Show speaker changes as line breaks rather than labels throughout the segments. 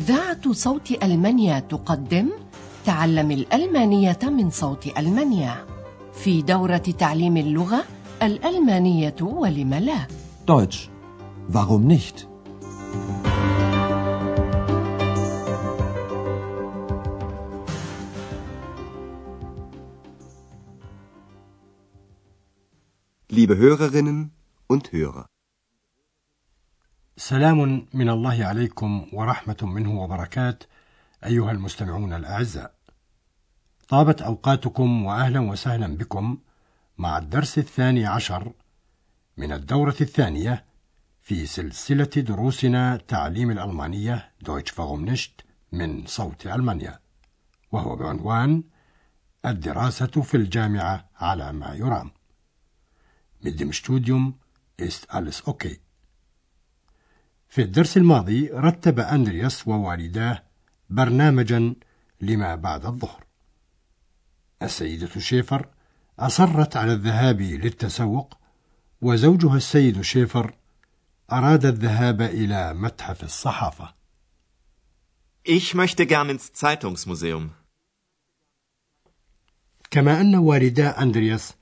إذاعة صوت ألمانيا تقدم تعلم الألمانية من صوت ألمانيا في دورة تعليم اللغة الألمانية ولم لا
Deutsch. Warum nicht?
Liebe Hörerinnen und Hörer.
سلام من الله عليكم ورحمة منه وبركات أيها المستمعون الأعزاء. طابت أوقاتكم وأهلا وسهلا بكم مع الدرس الثاني عشر من الدورة الثانية في سلسلة دروسنا تعليم الألمانية دويتش فاغومنشت من صوت ألمانيا وهو بعنوان الدراسة في الجامعة على ما يرام. Mit dem Studium ist alles okay. في الدرس الماضي رتب أندرياس ووالداه برنامجا لما بعد الظهر. السيدة شيفر أصرت على الذهاب للتسوق وزوجها السيد شيفر أراد الذهاب إلى متحف الصحافة.
Ich möchte gern ins Zeitungsmuseum.
كما أن والدا أندرياس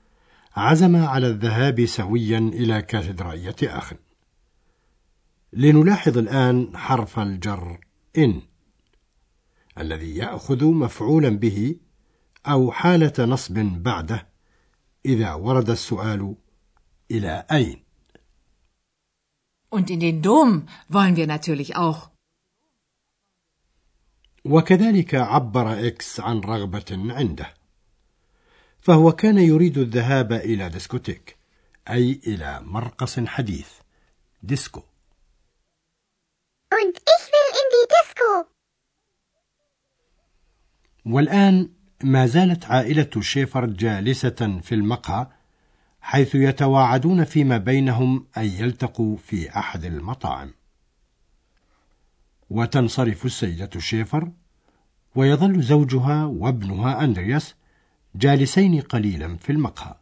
عزما على الذهاب سويا إلى كاتدرائية آخر. لنلاحظ الآن حرف الجر إن الذي يأخذ مفعولا به أو حالة نصب بعده إذا ورد السؤال إلى أين
Und in den Dom wollen wir natürlich auch.
وكذلك عبر إكس عن رغبة عنده فهو كان يريد الذهاب إلى Diskothek أي إلى مرقص حديث Disco
Und ich will in die Disco.
والآن ما زالت عائلة شيفر جالسة في المقهى حيث يتواعدون فيما بينهم أن يلتقوا في أحد المطاعم وتنصرف السيدة شيفر ويظل زوجها وابنها أندرياس جالسين قليلا في المقهى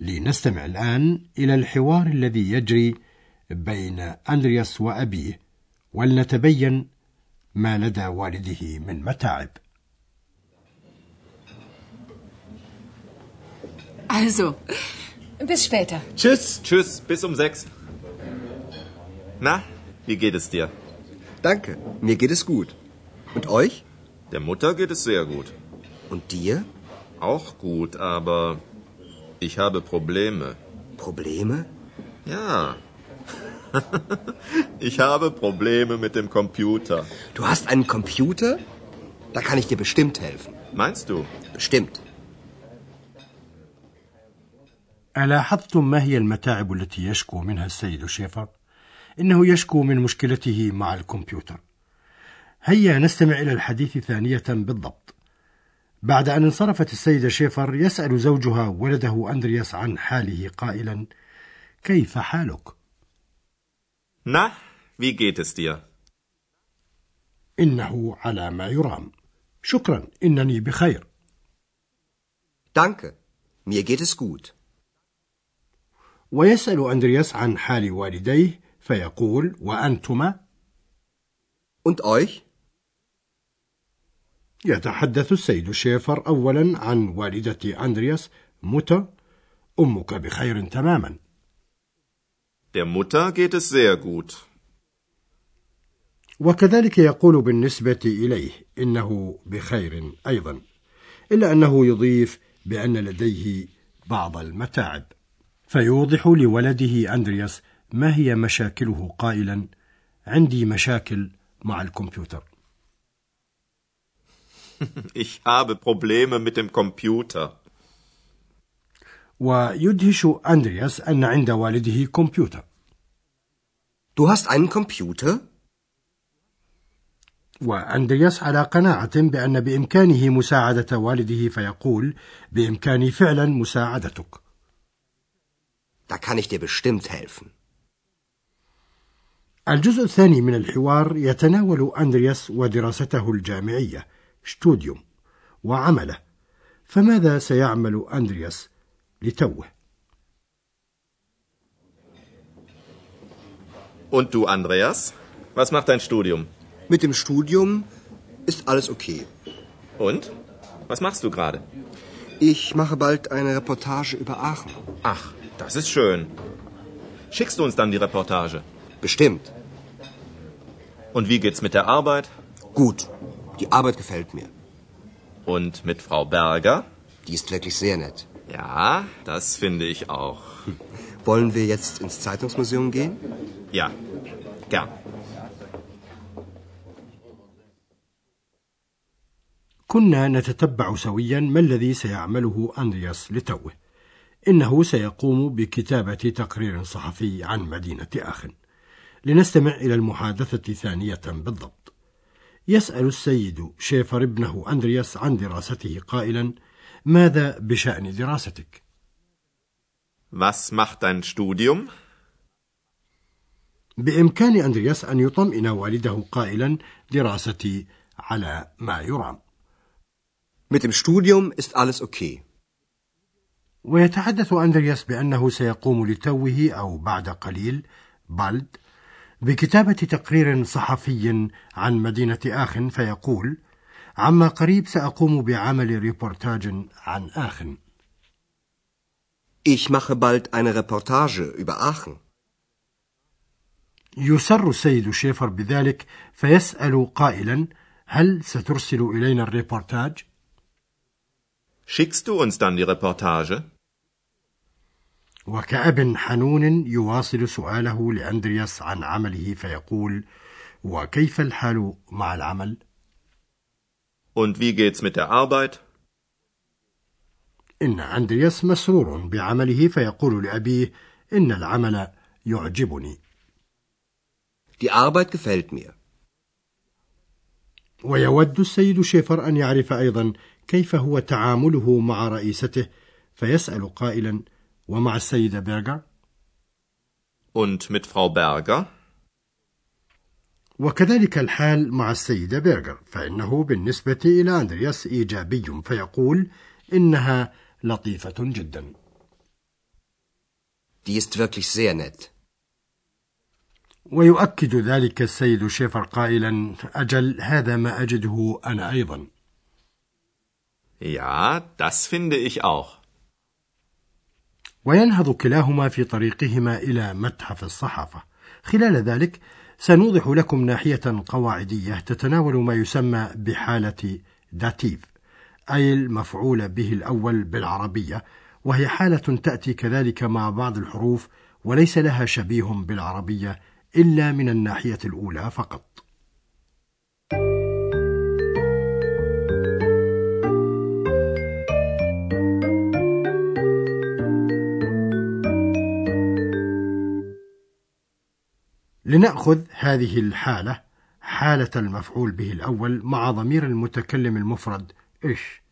لنستمع الآن إلى الحوار الذي يجري بين أندرياس وأبيه ولنتبين ما لدى والده من متاعب
Also, bis später.
Tschüss. Tschüss, bis um sechs. Na, wie geht es dir?
Danke, mir geht es gut. Und euch?
Der Mutter geht es sehr gut.
Und dir?
Auch gut, aber ich habe Probleme.
Probleme?
Ja. ich habe Probleme mit dem Computer.
Du hast einen Computer? Da kann ich dir bestimmt helfen.
Meinst du?
Bestimmt.
ألاحظتم ما هي المتاعب التي يشكو منها السيد شيفر؟ إنه يشكو من مشكلته مع الكمبيوتر. هيا نستمع إلى الحديث ثانية بالضبط. بعد أن انصرفت السيدة شيفر يسأل زوجها ولده أندرياس عن حاله قائلا: كيف حالك؟
Na, wie geht es dir?
إنه على ما يرام. شكرا إنني بخير.
Danke, mir geht es gut.
ويسأل أندرياس عن حال والديه فيقول وأنتما
Und euch?
يتحدث السيد شيفر أولا عن والدة أندرياس متى أمك بخير تماما
Der Mutter geht es sehr gut.
وكذلك يقول بالنسبة إليه إنه بخير أيضا إلا أنه يضيف بأن لديه بعض المتاعب فيوضح لولده أندرياس ما هي مشاكله قائلا عندي مشاكل مع الكمبيوتر
Ich habe Probleme mit dem Computer.
ويدهش أندرياس أن عند والده كمبيوتر
Du hast einen Computer?
وأندرياس على قناعة بأن بإمكانه مساعدة والده فيقول بإمكاني فعلا مساعدتك
Da kann ich dir bestimmt helfen.
الجزء الثاني من الحوار يتناول أندرياس ودراسته الجامعية شتوديوم وعمله فماذا سيعمل أندرياس Litauen.
Und du, Andreas? Was macht dein Studium?
Mit dem Studium ist alles okay.
Und? Was machst du gerade?
Ich mache bald eine Reportage über Aachen.
Ach, das ist schön. Schickst du uns dann die Reportage?
Bestimmt.
Und wie geht's mit der Arbeit?
Gut. Die Arbeit gefällt mir.
Und mit Frau Berger?
Die ist wirklich sehr nett.
Ja, das finde ich auch.
Wollen wir jetzt ins Zeitungsmuseum gehen?
Ja, gern.
كنا نتتبع سويا ما الذي سيعمله أندرياس لتوه إنه سيقوم بكتابة تقرير صحفي عن مدينة آخن لنستمع إلى المحادثة ثانية بالضبط يسأل السيد شيفر ابنه أندرياس عن دراسته قائلا ماذا بشأن دراستك؟
Was macht dein Studium?
بإمكان أندرياس أن يطمئن والده قائلا دراستي على ما يرام
Mit dem Studium ist alles okay.
ويتحدث أندرياس بأنه سيقوم لتوه أو بعد قليل بالد بكتابة تقرير صحفي عن مدينة آخن فيقول عما قريب سأقوم بعمل ريبورتاج عن آخن
Ich mache bald eine Reportage über Aachen.
يسر السيد شيفر بذلك فيسأل قائلا هل سترسل إلينا الريبورتاج؟
Schickst du uns dann die Reportage?
وكأب حنون يواصل سؤاله لأندرياس عن عمله فيقول وكيف الحال مع العمل؟
Und wie geht's mit der Arbeit?
إن أندرياس مسرور بعمله فيقول لأبيه إن العمل يعجبني
Die Arbeit gefällt mir.
ويود السيد شيفر أن يعرف أيضا كيف هو تعامله مع رئيسته فيسأل قائلا ومع السيدة بيرغر
Und mit Frau Berger?
وكذلك الحال مع السيدة بيرغر فإنه بالنسبة إلى أندرياس إيجابي فيقول إنها لطيفة جدا
Die ist wirklich sehr nett.
ويؤكد ذلك السيد شيفر قائلا أجل هذا ما أجده أنا أيضا
Ja, das finde ich auch.
وينهض كلاهما في طريقهما إلى متحف الصحافة خلال ذلك سنوضح لكم ناحية قواعدية تتناول ما يسمى بحالة داتيف أي المفعول به الأول بالعربية وهي حالة تأتي كذلك مع بعض الحروف وليس لها شبيه بالعربية إلا من الناحية الأولى فقط. لنأخذ هذه الحالة حالة المفعول به الأول مع ضمير المتكلم المفرد ich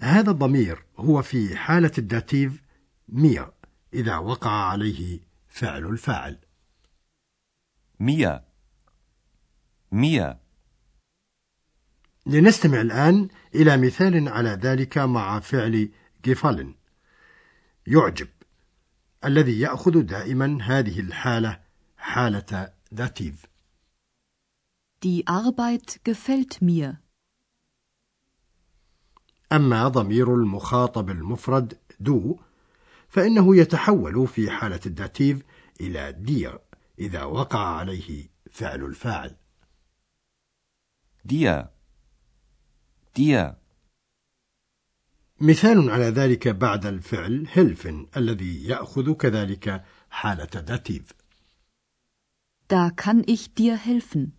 هذا الضمير هو في حالة ال Dativ mir إذا وقع عليه فعل الفاعل
Mir. Mir.
لنستمع الآن إلى مثال على ذلك مع فعل gefallen يعجب الذي يأخذ دائما هذه الحالة حالة Dativ
Die Arbeit gefällt mir.
أما ضمير المخاطب المفرد du فإنه يتحول في حالة ال Dativ إلى dir إذا وقع عليه فعل الفاعل
Dir. Dir.
مثال على ذلك بعد الفعل helfen الذي يأخذ كذلك حالة Dativ
Da kann ich dir helfen.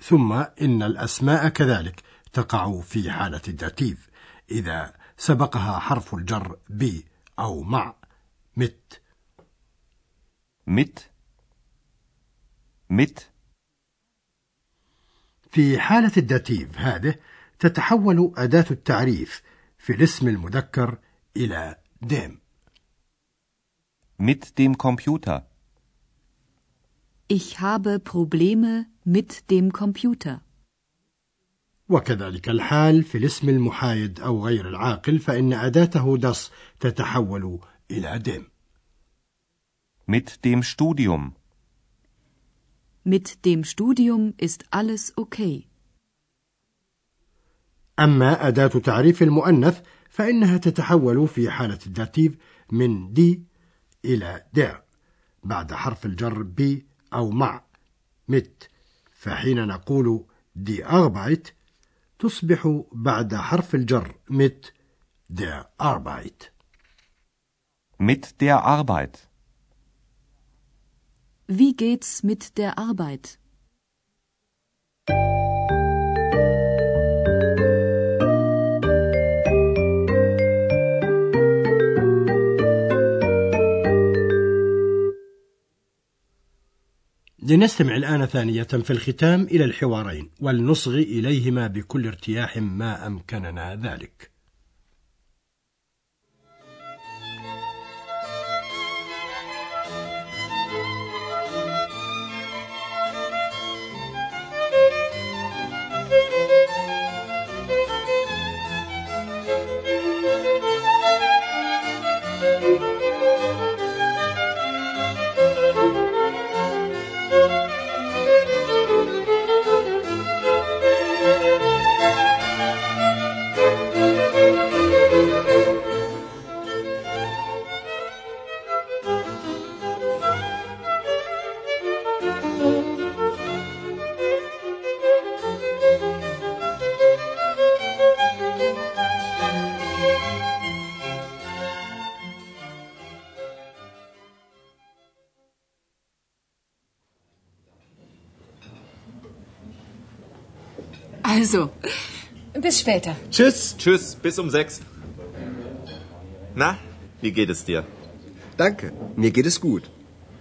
ثم إن الأسماء كذلك تقع في حالة ال Dativ إذا سبقها حرف الجر ب أو مع mit
Mit. Mit.
في حالة ال Dativ هذه تتحول أداة التعريف في الاسم المذكر إلى dem
Mit dem Computer.
Ich habe Probleme mit dem Computer.
وكذلك الحال في الاسم المحايد أو غير العاقل فإن أداته das تتحول إلى dem
Mit dem Studium.
Mit dem Studium ist alles okay.
أما أداة تعريف المؤنث فإنها تتحول في حالة ال Dativ من die إلى der بعد حرف الجر بي أو مع. mit. فحين نقول die Arbeit تصبح بعد حرف الجر. mit. دي أربعت.
مت دي أربعت.
Wie geht's mit der Arbeit?
لنستمع الآن ثانية في الختام إلى الحوارين ولنصغي إليهما بكل ارتياح ما أمكننا ذلك.
Also, bis später.
Tschüss. Tschüss, bis um sechs. Na, wie geht es dir?
Danke, mir geht es gut.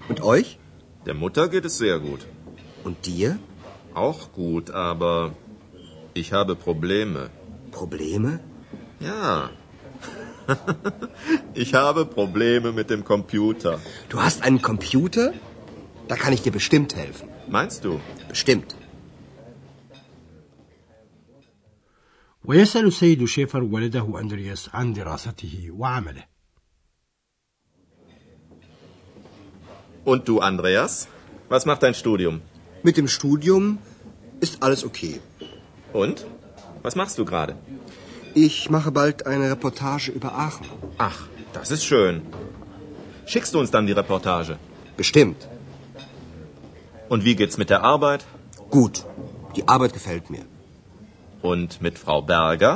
Und euch?
Der Mutter geht es sehr gut.
Und dir?
Auch gut, aber ich habe Probleme.
Probleme?
Ja. ich habe Probleme mit dem Computer.
Du hast einen Computer? Da kann ich dir bestimmt helfen.
Meinst du?
Bestimmt.
ويسأل السيد شيفر ولده أندرياس عن دراسته وعمله
Und du, Andreas? Was macht dein Studium?
Mit dem Studium ist alles okay.
Und? Was machst du gerade?
Ich mache bald eine Reportage über Aachen.
Ach, das ist schön. Schickst du uns dann die Reportage?
Bestimmt.
Und wie geht's mit der Arbeit?
Gut. Die Arbeit gefällt mir.
Und mit Frau Berger?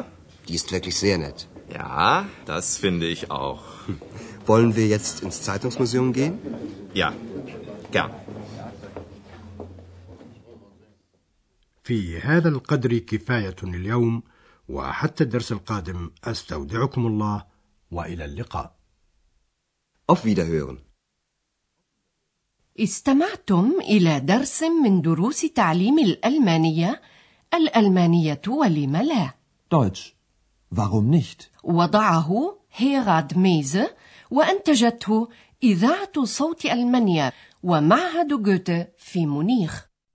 Die ist wirklich sehr nett.
Ja, das finde ich auch.
Wollen wir jetzt ins Zeitungsmuseum gehen?
Ja, gern.
في هذا القدر كفاية اليوم وحتى الدرس القادم أستودعكم الله وإلى اللقاء.
Auf Wiederhören.
استمعتم إلى درس من دروس تعليم الألمانية الألمانية ولم لا
Deutsch. Warum nicht?
وضعه هيراد ميزة وأنتجته إذاعة صوت ألمانيا ومعهد جوته في مونيخ